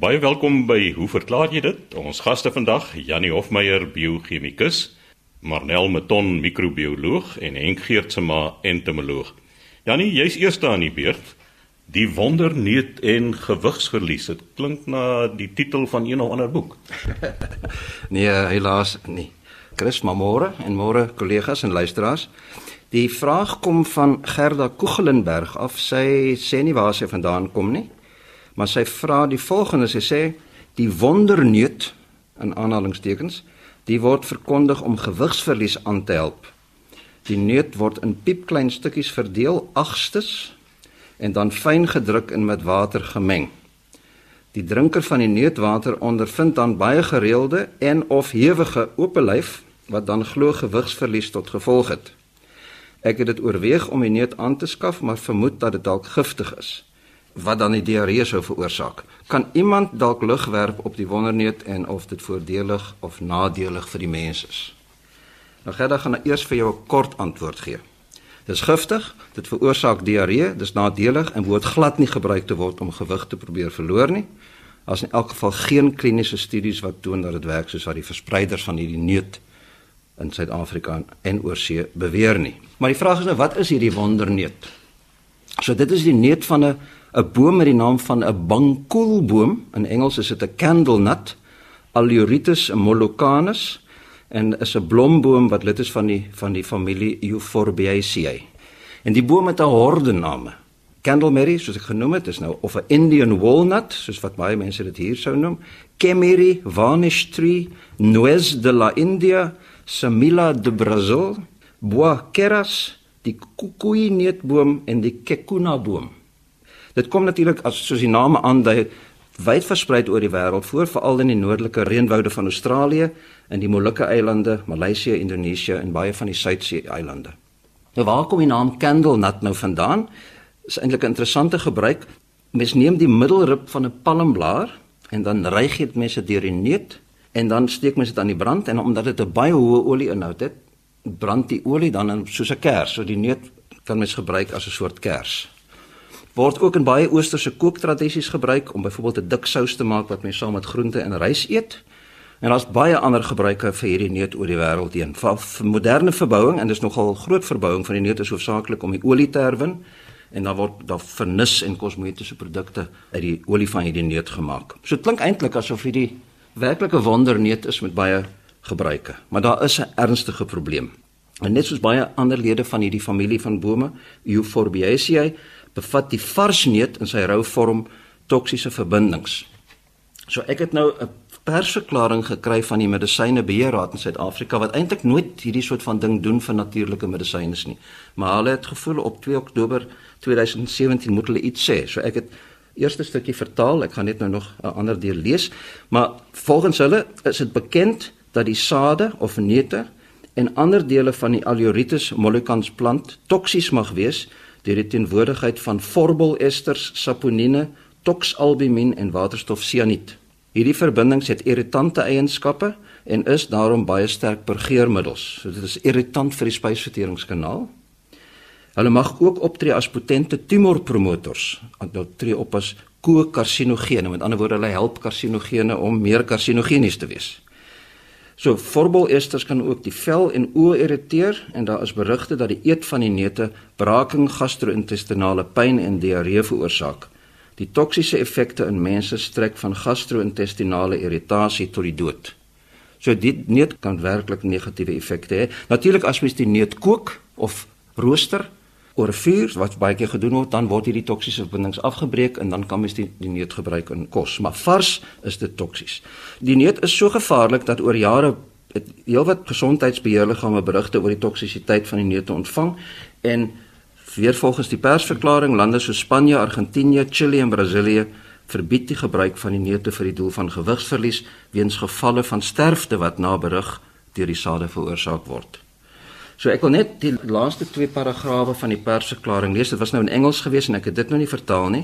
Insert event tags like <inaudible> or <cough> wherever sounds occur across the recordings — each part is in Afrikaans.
Baie welkom by Hoe verklaar jy dit? Ons gaste vandag, Janie Hofmeyer, biochemikus, Marnel Meton, microbioloog en Henk Geertsma, entomoloog. Janie, jy's eerste aan die beurt. Die wonderneut en gewigsverlies. Dit klink na die titel van een of ander boek. <laughs> nee, helaas nie. Chris Mamore en môre kollegas en luisteraars. Die vraag kom van Gerda Koegelenberg af. Sy sê nie waar sy vandaan kom nie, maar sy vra die volgende. Sy sê die wonderneut in aanhalingstekens, die word verkondig om gewigsverlies aan te help. Die neut word in piepklein stukkies verdeel, agstes en dan fyn gedruk en met water gemeng. Die drinker van die neutwater ondervind dan baie gereelde en of hewige oopelyf wat dan glo gewigsverlies tot gevolg het. Ek het dit oorweeg om die neut aan te skaf, maar vermoed dat dit dalk giftig is wat dan die diarree sou veroorsaak. Kan iemand dalk lig werp op die wonderneut en of dit voordelig of nadelig vir die mens is? Nou Gerda gaan nou eers vir jou 'n kort antwoord gee. Dis giftig, dit veroorsaak diarree, dis nadelig en behoort glad nie gebruik te word om gewig te probeer verloor nie. As in elk geval geen kliniese studies wat toon dat dit werk soos wat die verspreiders van hierdie neut in Suid-Afrika en oorsee beweer nie. Maar die vraag is nou wat is hierdie wonderneut? So dit is die neut van 'n 'n boom met die naam van 'n bankoolboom. In Engels is dit 'n candle nut, Aleuritus mollucanus en is 'n blomboom wat lid is van die van die familie Euphorbiaceae. En die boom het 'n horde name. Candleberry, soos ek genoem het, is nou of 'n Indian walnut, soos wat baie mense dit hier sou noem, Kemiri, Varnish tree, Nuez de la India, Samila de Brazil, Bois keras, die kukui neutboom en die kekuna boom. Dit kom natuurlik as soos die name aandui wyd versprei oor die wêreld voor veral in die noordelike reënwoude van Australië in die Molukke eilande, Maleisië, Indonesië en baie van die Suidsee eilande. Nou waar kom die naam candle nut nou vandaan? Is eintlik 'n interessante gebruik. Mens neem die middelrib van 'n palmblaar en dan ryg dit mense deur die neut en dan steek mens dit aan die brand en omdat dit 'n baie hoë olie-inhoud het, brand die olie dan in soos 'n kers. So die neut kan mens gebruik as 'n soort kers. Word ook in baie oosterse kooktradisies gebruik om byvoorbeeld 'n dik sous te maak wat mens saam met groente en rys eet. En daar's baie ander gebruike vir hierdie neut oor die wêreld heen. Vir, moderne verbouing en dis nogal groot verbouing van die neut is hoofsaaklik om die olie te herwin en dan word daar vernis en kosmetiese produkte uit die olie van hierdie neut gemaak. So dit klink eintlik asof hierdie werklike wonderneut is met baie gebruike, maar daar is 'n ernstige probleem. En net soos baie ander lede van hierdie familie van bome, Euphorbiaceae, bevat die varsneut in sy rou vorm toksiese verbindings. So ek het nou 'n persverklaring gekry van die Medisynebeheerraad in Suid-Afrika wat eintlik nooit hierdie soort van ding doen vir natuurlike medisyne nie. Maar hulle het gevoel op 2 Oktober 2017 moet hulle iets sê. So ek het eerste stukkie vertaal. Ek gaan net nou nog 'n ander deel lees. Maar volgens hulle is dit bekend dat die sade of neute en ander dele van die Aleuritus mollicans plant toksies mag wees deur die teenwoordigheid van forbelesters, saponine, toxalbumin en waterstofsianiet. Hierdie verbindings het irritante eienskappe en is daarom baie sterk per geurmiddels. So dit is irritant vir die spysverteringskanaal. Hulle mag ook optree as potente tumorpromotors. Hulle tree op as ko-karsinogene. Met ander woorde, hulle help karsinogene om meer karsinogenies te wees. So voorbelesters kan ook die vel en oë irriteer en daar is berigte dat die eet van die neute braaking, gastro-intestinale pyn en diarree veroorsaak. Die toksiese effekte in mense strek van gastro-intestinale irritasie tot die dood. So dit neut kan werklik negatiewe effekte hê. Natuurlik as mens die neut kook of rooster oor vuur wat baie keer gedoen word, dan word hierdie toksiese verbindings afgebreek en dan kan mens die, die neut gebruik in kos. Maar vars is dit toksies. Die neut is so gevaarlik dat oor jare het heelwat gesondheidsbeheerliggame berigte oor die toksisiteit van die neute ontvang en Weer volgens die persverklaring lande so Spanje, Argentinië, Chili en Brasilië verbied die gebruik van die neute vir die doel van gewigsverlies weens gevalle van sterfte wat na berig deur die sade veroorsaak word. So ek wil net die laaste twee paragrawe van die persverklaring lees. Dit was nou in Engels gewees en ek het dit nou nie vertaal nie,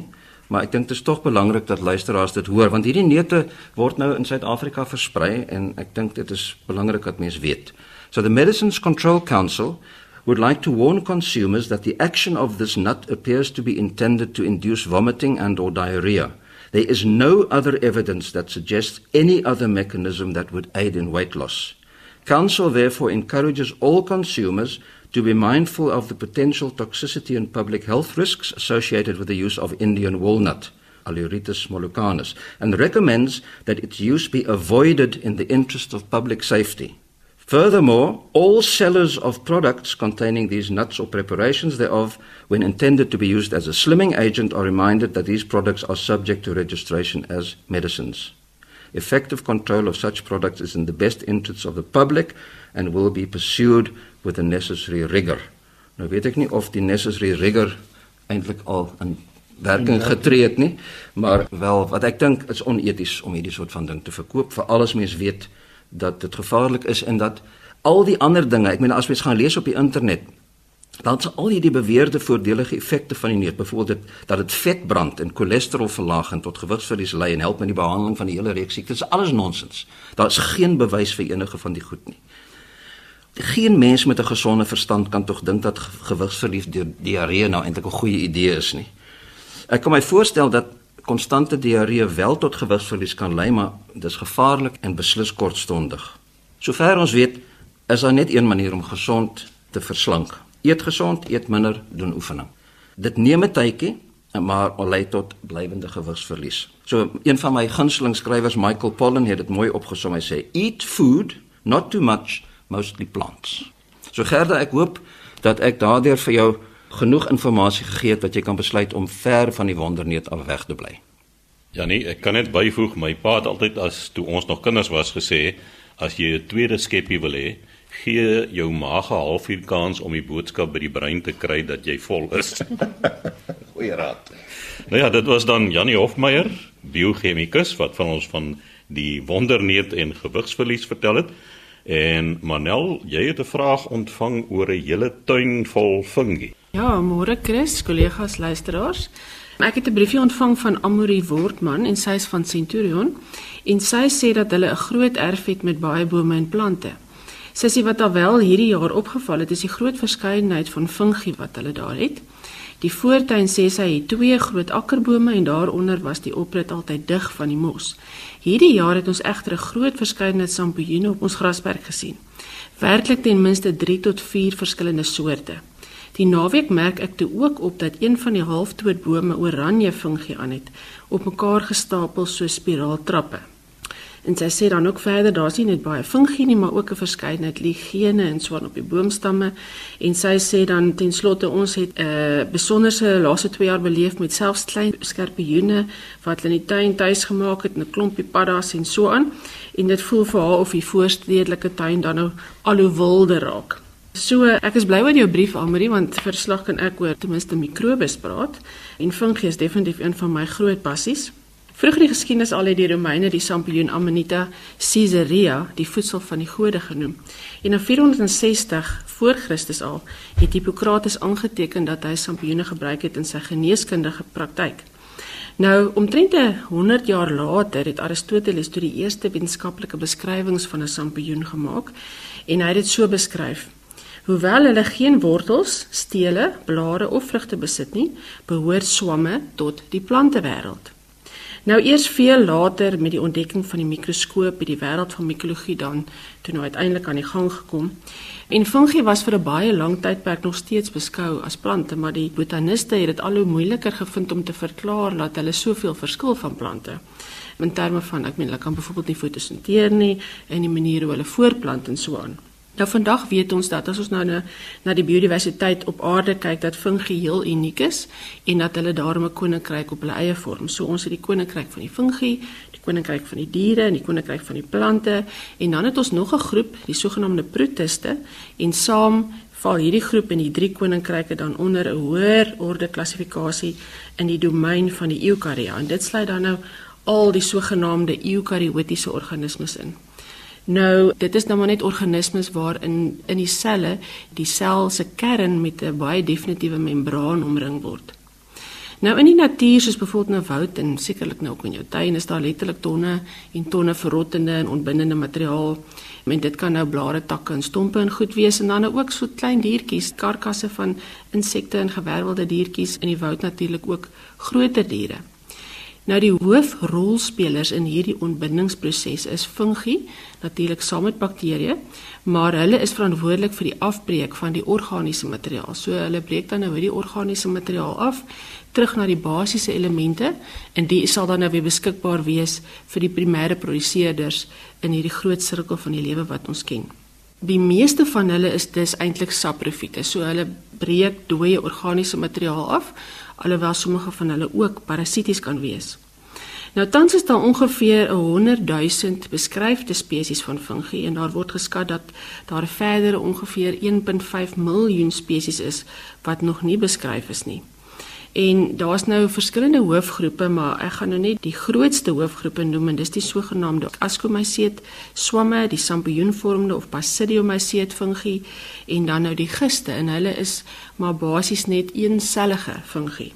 maar ek dink dit is tog belangrik dat luisteraars dit hoor want hierdie neute word nou in Suid-Afrika versprei en ek dink dit is belangrik dat mense weet. So the Medicines Control Council would like to warn consumers that the action of this nut appears to be intended to induce vomiting and or diarrhea. There is no other evidence that suggests any other mechanism that would aid in weight loss. Council therefore encourages all consumers to be mindful of the potential toxicity and public health risks associated with the use of Indian walnut, Aluritis mollucanus, and recommends that its use be avoided in the interest of public safety. Furthermore, all sellers of products containing these nuts or preparations thereof, when intended to be used as a slimming agent, are reminded that these products are subject to registration as medicines. Effective control of such products is in the best interests of the public and will be pursued with the necessary rigor. Nou weet ek nie of die necessary rigor eintlik al in werking getree het nie, maar wel wat ek dink is oneties om hierdie soort van ding te verkoop vir alles mens weet dat dit gevaarlik is en dat al die ander dinge, ek meen as mens gaan lees op die internet, dan is al hierdie beweerde voordelige effekte van die neut, byvoorbeeld dit dat dit vet brand en cholesterol verlaag en tot gewigsverlies lei en help met die behandeling van die hele reeks siektes, alles nonsens. Daar is geen bewys vir enige van die goed nie. Geen mens met 'n gesonde verstand kan tog dink dat gewigsverlies deur diarree nou eintlik 'n goeie idee is nie. Ek kan my voorstel dat konstante diarree wel tot gewigsverlies kan lei, maar dis gevaarlik en beslis kortstondig. Sover ons weet, is daar net een manier om gesond te verslank. Eet gesond, eet minder, doen oefening. Dit neem 'n tydjie, maar lei tot blywende gewigsverlies. So een van my gunsteling skrywers, Michael Pollan, het dit mooi opgesom. Hy sê: "Eat food, not too much, mostly plants." So Gerda, ek hoop dat ek daardeur vir jou genoeg inligting gegee het wat jy kan besluit om ver van die wonderneut af weg te bly. Ja nee, ek kan net byvoeg my pa het altyd as toe ons nog kinders was gesê as jy 'n tweede skeppie wil hê, gee jou maag 'n halfuur kans om die boodskap by die brein te kry dat jy vol is. <laughs> Goeie raad. Nou ja, dit was dan Janie Hofmeyer, biochemikus wat van ons van die wonderneut en gewigsverlies vertel het. En Manel, jy het 'n vraag ontvang oor 'n hele tuin vol fungi. Ja, môre Chris, kollegas, luisteraars. Ek het 'n briefie ontvang van Amory Wortman en sy is van Centurion en sy sê dat hulle 'n groot erf het met baie bome en plante. Sy sê wat alwel hierdie jaar opgeval het, is die groot verskeidenheid van fungi wat hulle daar het. Die voortuin sê sy het twee groot akkerbome en daaronder was die oprit altyd dig van die mos. Hierdie jaar het ons egter 'n groot verskeidenheid sampioene op ons grasperk gesien. Werklik ten minste 3 tot 4 verskillende soorte. Die naweek merk ek toe ook op dat een van die halfdood bome oranje fungie aan het, op mekaar gestapel so spiraaltrappe. En sy sê dan ook verder daar's nie net baie fungie nie, maar ook 'n verskeidenheid ligene en swaan op die boomstamme. En sy sê dan ten slotte ons het 'n uh, besonderse laaste 2 jaar beleef met selfs klein skerpioene wat hulle in die tuin tuis gemaak het, 'n klompie paddas en so aan. En dit voel vir haar of die voorstedelike tuin dan nou al hoe wilder raak. So ek is bly oor jou brief Almarie want verslag kan ek oor ten minste mikrobes praat en fungie is definitief een van my groot passies. Vroeger in die geskiedenis al het die Romeine die sampioen Amanita caesarea die voedsel van die gode genoem. En in 460 voor Christus al het Hippokrates aangeteken dat hy sampioene gebruik het in sy geneeskundige praktyk. Nou, omtrent 100 jaar later het Aristoteles toe die eerste wetenskaplike beskrywings van 'n sampioen gemaak en hy het dit so beskryf: Hoewel hulle geen wortels, stele, blare of vrugte besit nie, behoort swamme tot die plantewêreld. Nou eers veel later met die ontdekking van die mikroskoop het die wêreld van mikologie dan toe nou uiteindelik aan die gang gekom. En fungi was vir 'n baie lang tydperk nog steeds beskou as plante, maar die botaniste het dit al hoe moeiliker gevind om te verklaar dat hulle soveel verskil van plante. In terme van ek meen hulle kan byvoorbeeld nie fotosinteer nie en die manier hoe hulle voortplant en so aan. Nou vandag weet ons dat as ons nou na, na die biodiversiteit op aarde kyk dat fungi heel uniek is en dat hulle daarom 'n koninkryk op hulle eie vorm. So ons het die koninkryk van die fungi, die koninkryk van die diere en die koninkryk van die plante en dan het ons nog 'n groep, die sogenaamde protiste en saam val hierdie groep in die drie koninkryke dan onder 'n hoër orde klassifikasie in die domein van die eukarya en dit sluit dan nou al die sogenaamde eukaryotiese organismes in. Nou, dit is nou maar net organismes waarin in die selle die sel se kern met 'n baie definitiewe membraan omring word. Nou in die natuur soos byvoorbeeld nou woud en sekerlik nou ook in jou tuin is daar letterlik tonne en tonne verrottende en ontbindende materiaal. Men dit kan nou blare, takke en stompe en goed wees en dan nou ook so klein diertjies, karkasse van insekte en gewervelde diertjies in die woud natuurlik ook groter diere. Nou die hoofrolspelers in hierdie ontbindingsproses is fungi, natuurlik saam met bakterieë, maar hulle is verantwoordelik vir die afbreek van die organiese materiaal. So hulle breek dan nou hierdie organiese materiaal af terug na die basiese elemente en dit sal dan nou weer beskikbaar wees vir die primêre produseerders in hierdie groot sirkel van die lewe wat ons ken. Die meeste van hulle is dis eintlik saprofiete. So hulle breek dooie organiese materiaal af alhoewel sommige van hulle ook parasities kan wees. Nou tans is daar ongeveer 100 000 beskryfde spesies van fungi en daar word geskat dat daar verder ongeveer 1.5 miljoen spesies is wat nog nie beskryf is nie. En daar's nou verskillende hoofgroepe, maar ek gaan nou net die grootste hoofgroepe noem en dis die sogenaamde Ascomycete swamme, die Sampioenvormende of Basidiomycete fungi en dan nou die giste en hulle is maar basies net eensellige fungi.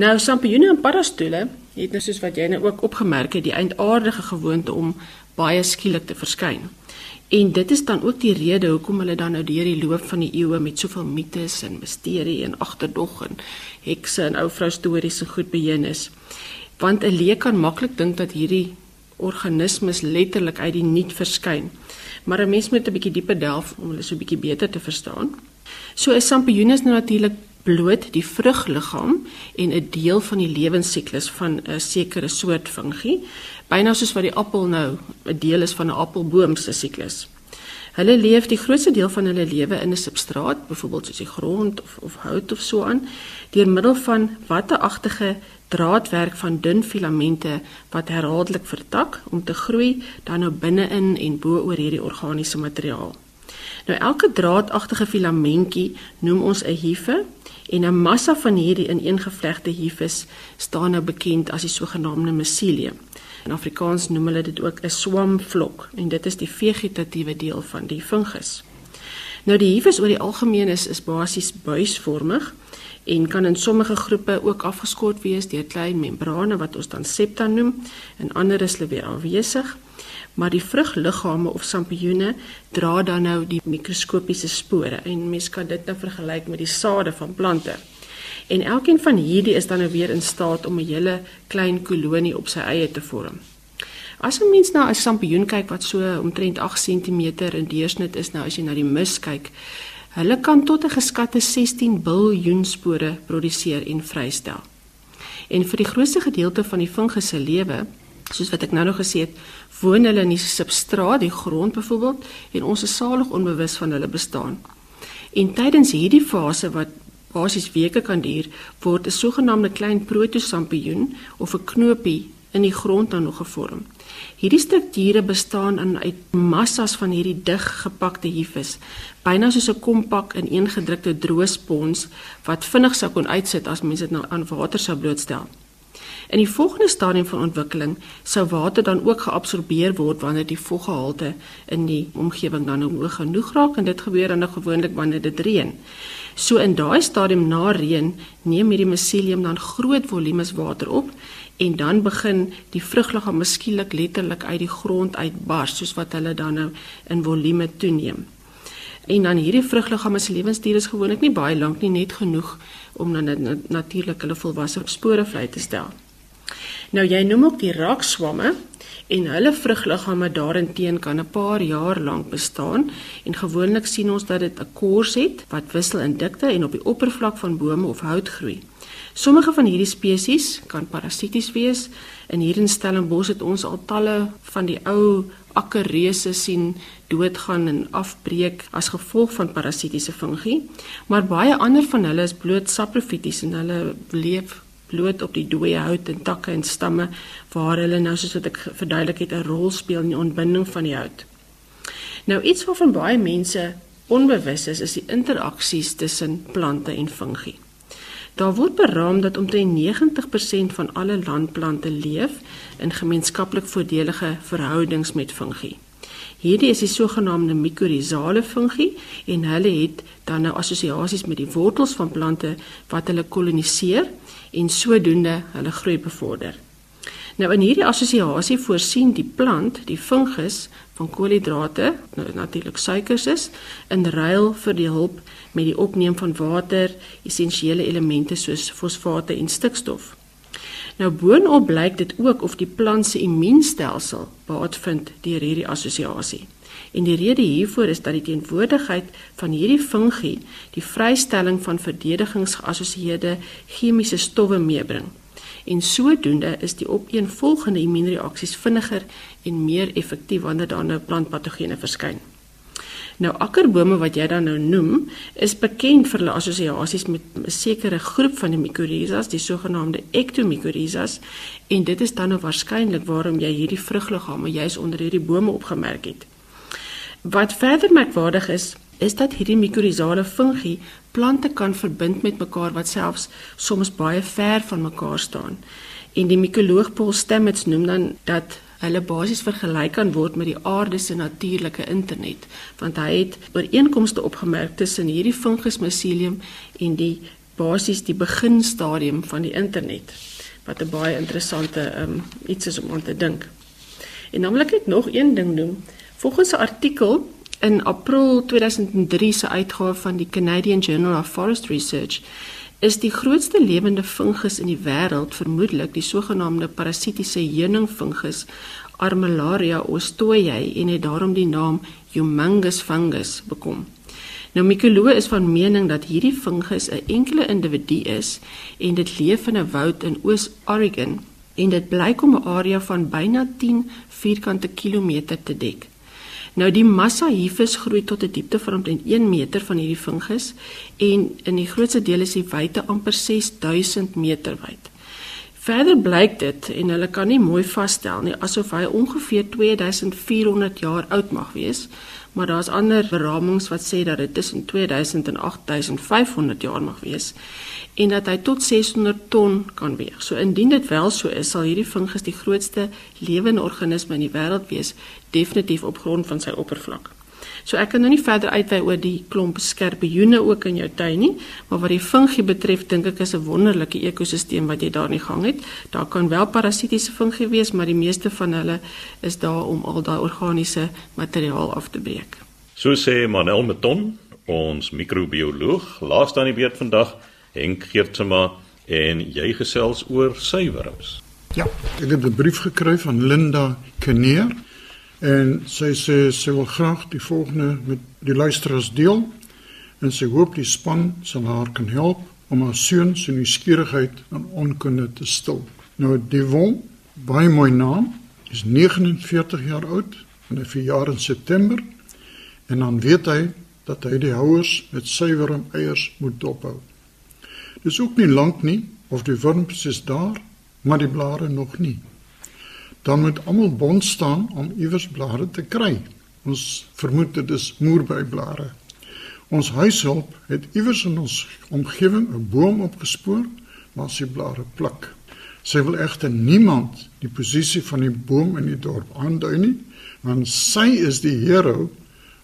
Nou Sampioene en Parastole het nou soos wat jy nou ook opgemerk het, die eindaardige gewoonte om baie skielik te verskyn. En dit is dan ook die rede hoekom hulle dan nou deur die loop van die eeue met soveel mites en misterie en agterdog en hekse en ou vrou stories so goed beheen is. Want 'n leek kan maklik dink dat hierdie organismes letterlik uit die niet verskyn. Maar 'n mens moet 'n bietjie dieper delf om hulle so 'n bietjie beter te verstaan. So is nou natuurlik bloot die vrugliggaam en 'n deel van die lewensiklus van 'n sekere soort fungie byna soos wat die appel nou 'n deel is van 'n appelboom se siklus. Hulle leef die grootste deel van hulle lewe in 'n substraat, byvoorbeeld soos die grond of of hout of so aan, deur middel van watteagtige draadwerk van dun filamente wat herhaaldelik vertak om te groei dan nou binne-in en bo oor hierdie organiese materiaal. Nou elke draadagtige filamentjie noem ons 'n hife en 'n massa van hierdie ineengevlegte hifes staan nou bekend as die sogenaamde miselium. In Afrikaans noem hulle dit ook 'n swamvlok en dit is die vegetatiewe deel van die fungus. Nou die hifes oor die algemeen is is basies buisvormig en kan in sommige groepe ook afgeskort wees deur klein membrane wat ons dan septa noem en ander is hulle weer afwesig. Maar die vrugliggame of sampioene dra dan nou die mikroskopiese spore en mens kan dit nou vergelyk met die sade van plante. En elkeen van hierdie is dan nou weer in staat om 'n hele klein kolonie op sy eie te vorm. As 'n mens na 'n sampioen kyk wat so omtrent 8 cm in deursnit is, nou as jy na die mus kyk, hulle kan tot 'n geskatte 16 biljoen spore produseer en vrystel. En vir die grootste gedeelte van die fungus se lewe, soos wat ek nou nog gesê het, woon hulle in die substraat, die grond byvoorbeeld, en ons is salig onbewus van hulle bestaan. En tydens hierdie fase wat basies weke kan duur, word 'n sogenaamde klein protosampioen of 'n knopie in die grond dan nog gevorm. Hierdie strukture bestaan uit massas van hierdie dig gepakte hifes, byna soos 'n kompak in eengedrukte droë spons wat vinnig sou kon uitsit as mense dit nou aan water sou blootstel. In die volgende stadium van ontwikkeling sou water dan ook geabsorbeer word wanneer die voggehalte in die omgewing dan nou hoog genoeg raak en dit gebeur dan nou gewoonlik wanneer dit reën. So in daai stadium na reën neem hierdie miselium dan groot volumes water op en dan begin die vrugliggaam miskielik letterlik uit die grond uitbars soos wat hulle dan nou in volume toeneem. En dan hierdie vrugliggaam se lewensduur is gewoonlik nie baie lank nie, net genoeg om dan natuurlik hulle volwasse spore vry te stel. Nou jy noem ook die rakswamme en hulle vrugliggame daarenteen kan 'n paar jaar lank bestaan en gewoonlik sien ons dat dit 'n kors het wat wissel in dikte en op die oppervlak van bome of hout groei. Sommige van hierdie spesies kan parasities wees. In hierdie Stellenbosch het ons al talle van die ou akkerreuse sien doodgaan en afbreek as gevolg van parasitiese fungie, maar baie ander van hulle is bloot saprofities en hulle leef bloot op die dooie hout en takke en stamme waar hulle nou soos wat ek verduidelik het 'n rol speel in die ontbinding van die hout. Nou iets waarvan baie mense onbewus is, is die interaksies tussen plante en fungi. Daar word beraam dat omtrent 90% van alle landplante leef in gemeenskaplik voordelige verhoudings met fungi. Hierdie is die sogenaamde mikorizale fungi en hulle het dan nou assosiasies met die wortels van plante wat hulle koloniseer en sodoende hulle groei bevorder. Nou in hierdie assosiasie voorsien die plant, die fungus van koolhidrate, nou natuurlik suikers is, in ruil vir die hulp met die opneem van water, essensiële elemente soos fosfate en stikstof. Nou boonop blyk dit ook of die plant se immuunstelsel baat vind deur hierdie assosiasie. En die rede hiervoor is dat die teenwoordigheid van hierdie fungi die vrystelling van verdedigingsgeassosieerde chemiese stowwe meebring. En sodoende is die opeenvolgende immuunreaksies vinniger en meer effektief wanneer daar nou plantpatogene verskyn. Nou akkerbome wat jy dan nou noem, is bekend vir hulle assosiasies met 'n sekere groep van die mycorrhizas, die sogenaamde ectomycorrhizas, en dit is dan nou waarskynlik waarom jy hierdie vrugliggame juis onder hierdie bome opgemerk het. Wat verder merkwaardig is, is dat hierdie mikorrizale fungi plante kan verbind met mekaar wat selfs soms baie ver van mekaar staan. En die mikoloog Paul Stamets noem dan dat hulle basies vergelyk kan word met die aarde se natuurlike internet, want hy het ooreenkomste opgemerk tussen hierdie fungus mycelium en die basies die beginstadium van die internet, wat 'n baie interessante um, iets is om aan te dink. En naamlik net nog een ding noem, Volgens 'n artikel in April 2003 se uitgawe van die Canadian Journal of Forest Research is die grootste lewende fungus in die wêreld vermoedelik die sogenaamde parasitiese heuningfungus Armillaria ostoyae en het daarom die naam Humongous fungus bekom. Nou Mikolo is van mening dat hierdie fungus 'n enkele individu is en dit leef in 'n woud in Oos-Oregon en dit blyk om 'n area van byna 10 vierkante kilometer te dek. Nou die massa hiervis groei tot 'n diepte van omtrent 1 meter van hierdie fungus en in die grootste deel is die wyte amper 6000 meter wyd. Verder blyk dit en hulle kan nie mooi vasstel nie asof hy ongeveer 2400 jaar oud mag wees, maar daar's ander beramings wat sê dat dit tussen 2000 en 8500 jaar mag wees en dat hy tot 600 ton kan weeg. So indien dit wel so is, sal hierdie fungus die grootste lewende organisme in die wêreld wees, definitief op grond van sy oppervlak. So ek kan nou nie verder uitwy oor die klomp skerpioene ook in jou tuin nie, maar wat die fungie betref, dink ek is 'n wonderlike ekosisteem wat jy daar in gang het. Daar kan wel parasitiese fungie wees, maar die meeste van hulle is daar om al daai organiese materiaal af te breek. So sê Manel Meton, ons microbioloog, laaste aan die beurt vandag Henk Geertsma en jy gesels oor suiwerms. Ja, ek het 'n brief gekry van Linda Kneer en sy sê sy wil graag die volgende met die luisteraars deel en sy hoop die span sal haar kan help om haar seun se nuuskierigheid en onkunde te stil. Nou Devon, baie mooi naam, is 49 jaar oud en hy verjaar in September en dan weet hy dat hy die houers met suiwerm eiers moet dophou. Dis ook nie lank nie of die wurms is daar, maar die blare nog nie. Dan moet almal bond staan om iewers blare te kry. Ons vermoed dit is moerbyblare. Ons huishulp het iewers in ons omgewing 'n boom opgespoor waar sy blare pluk. Sy wil egter niemand die posisie van die boom in die dorp aandui nie, want sy is die hero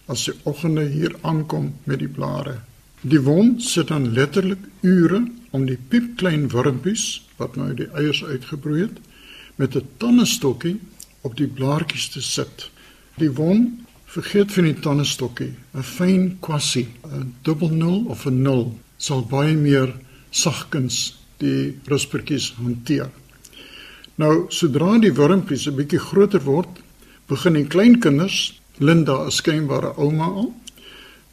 as sy oggende hier aankom met die blare. Die wond sit dan letterlik ure om die piepklein wurmpies wat nou die eiers uitgebroei het met 'n tonnestokkie op die blaartjies te sit. Die wond vergeet van die tonnestokkie, 'n fyn kwassie, 'n dubbel 0 of 'n 0 sal baie meer sagkens die ruspertjies hanteer. Nou sodra die wurmpies 'n bietjie groter word, begin die kleinkinders, Linda, 'n skynbare ouma al,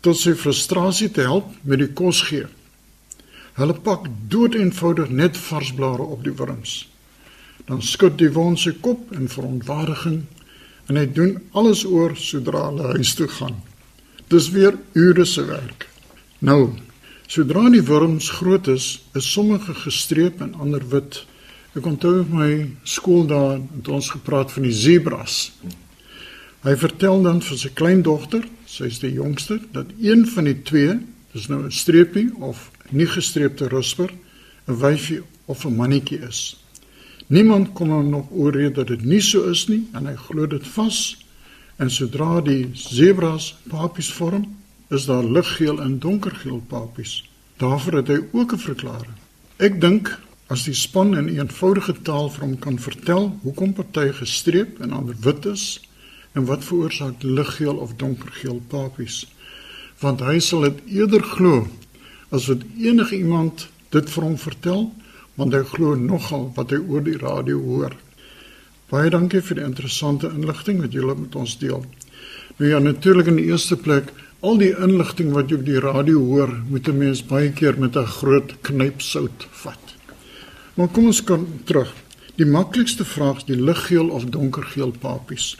tot sy frustrasie te help met die kos gee. Hulle pak dood eenvoudig net vars blare op die wurms. Dan skud die wond sy kop in verontwaardiging en hy doen alles oor sodra hulle huis toe gaan. Dis weer ure se werk. Nou, sodra die wurms groot is, is sommige gestreep en ander wit. Ek onthou my skool daar het ons gepraat van die zebras. Hy vertel dan vir sy kleindogter sy is die jongste dat een van die twee dis nou 'n streepie of nie gestreepte rusper 'n wyfie of 'n mannetjie is niemand kon hom nog oorreed dat dit nie so is nie en hy glo dit vas en sodra die zebras papies vorm is daar liggeel en donkergeel papies. Daarvoor het hy ook 'n verklaring. Ek dink as die span in eenvoudige taal vir hom kan vertel hoekom party gestreep en ander wit is en wat veroorsaak liggeel of donkergeel papies. Want hy sal dit eerder glo as wat enige iemand dit vir hom vertel want hy glo nogal wat hy oor die radio hoor. Baie dankie vir die interessante inligting wat julle met ons deel. Nou ja, natuurlik in die eerste plek, al die inligting wat jy op die radio hoor, moet 'n mens baie keer met 'n groot knyp sout vat. Maar kom ons kom terug. Die maklikste vraag is die liggeel of donkergeel papies.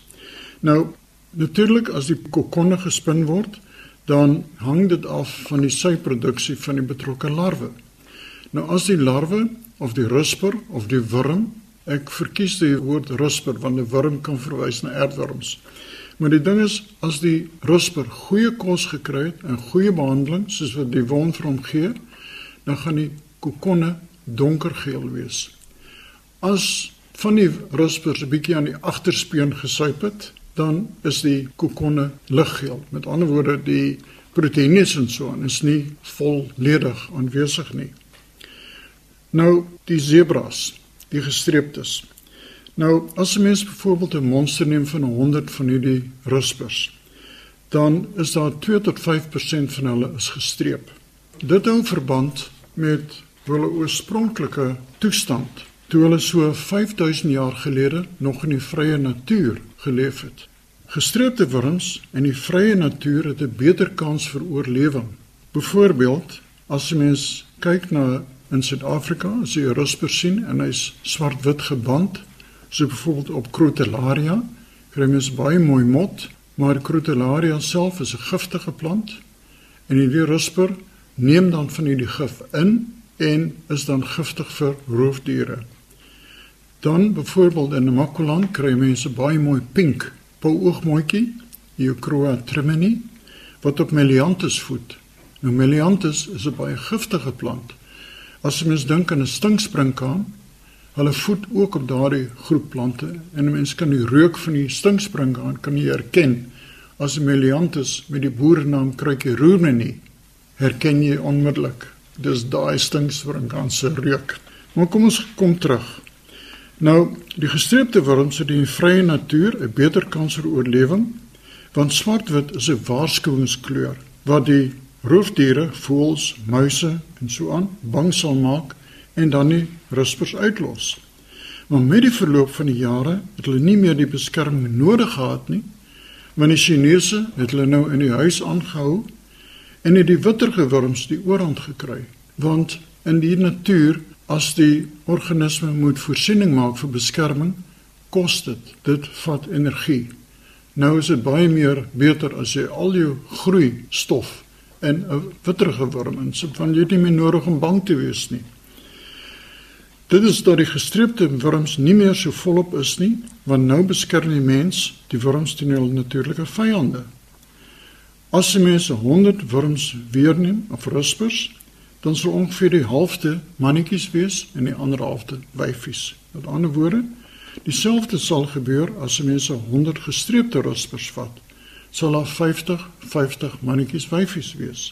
Nou, natuurlik as die kokonne gespin word, dan hang dit af van die suiproduksie van die betrokke larwe. Nou as die larwe of die rusper of die wurm, ek verkies die woord rusper want 'n wurm kan verwys na aardwurms. Maar die ding is as die rusper goeie kos gekry het en goeie behandeling soos wat die wond vir hom gee, dan gaan die kokonne donkergeel wees. As van die ruspers 'n bietjie aan die agterspeen gesuip het, dan is die kokonne liggeel. Met ander woorde, die proteïene en so aan is nie volledig aanwesig nie. Nou die zebras, die gestreeptes. Nou as 'n mens byvoorbeeld 'n monster neem van 100 van hierdie ruspers, dan is daar 2 tot 5% van hulle is gestreep. Dit hou verband met hulle oorspronklike toestand toe hulle so 5000 jaar gelede nog in die vrye natuur geleef het. Gestreepte wurms in die vrye natuur het 'n beter kans vir oorlewing. Byvoorbeeld, as jy mens kyk na in Suid-Afrika, as jy 'n rusper sien en hy's swart-wit geband, so byvoorbeeld op Crotalaria, kry mens baie mooi mot, maar Crotalaria self is 'n giftige plant en hierdie rusper neem dan van hierdie gif in en is dan giftig vir roofdiere. Dan byvoorbeeld in Namakoland kry mense baie mooi pink pouoogmooitjie, Eucroa trimini, wat op Melianthus voed. Nou Melianthus is 'n baie giftige plant. As jy mens dink aan 'n stinkspringkaan, hulle voed ook op daardie groep plante en 'n mens kan die reuk van die stinkspringkaan kan jy herken as Melianthus met die boerenaam Kruikie roermenie herken jy onmiddellik. Dis daai stinkspringkaan se reuk. Maar kom ons kom terug. Nou, die gestreepte wurms het in die vrye natuur 'n beter kans vir oorlewing, want swartwit is 'n waarskuwingskleur wat die roofdiere, voëls, muise en so aan bang sal maak en dan nie ruspers uitlos. Maar met die verloop van die jare het hulle nie meer die beskerming nodig gehad nie, want die Chinese het hulle nou in die huis aangehou en het die witterge wurms die oorhand gekry, want in die natuur as die organisme moet voorsiening maak vir beskerming, kos dit. Dit vat energie. Nou is dit baie meer beter as jy al jou groei stof in 'n witterige worm insit, want jy het nie meer nodig om bang te wees nie. Dit is dat die gestreepte wurms nie meer so volop is nie, want nou beskerm die mens die wurms teen hul natuurlike vyande. As jy mense 100 wurms weerneem of ruspers, dan sal ongeveer die helfte mannetjies wees en die ander helfte wyfies. Met ander woorde, dieselfde sal gebeur as mense 100 gestreepte ruspers vat. Sal daar 50 50 mannetjies wyfies wees.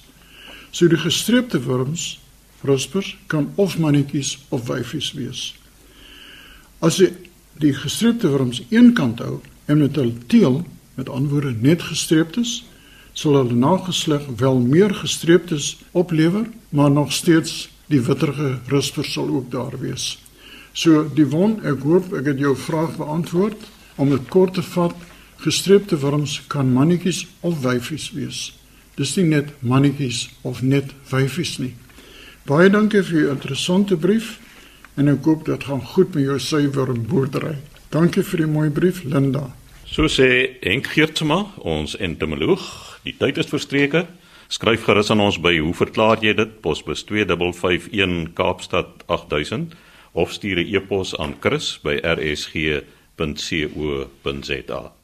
So die gestreepte wurms ruspers kan of mannetjies of wyfies wees. As jy die gestreepte wurms eenkant hou en met hul teel met antwoorde net gestreeptes sal hulle nageslag wel meer gestreeptes oplewer, maar nog steeds die witterige rusper sal ook daar wees. So die won, ek hoop ek het jou vraag beantwoord om dit kort te vat. Gestreepte wurms kan mannetjies of wyfies wees. Dis nie net mannetjies of net wyfies nie. Baie dankie vir u interessante brief en ek hoop dit gaan goed met jou suiwer boerdery. Dankie vir die mooi brief, Linda. So sê Henk Geertsma, ons entomoloog Die tyd is verstreke. Skryf gerus aan ons by hoe verklaar jy dit? Posbus 2551 Kaapstad 8000 of stuur 'n e-pos aan chris@rsg.co.za.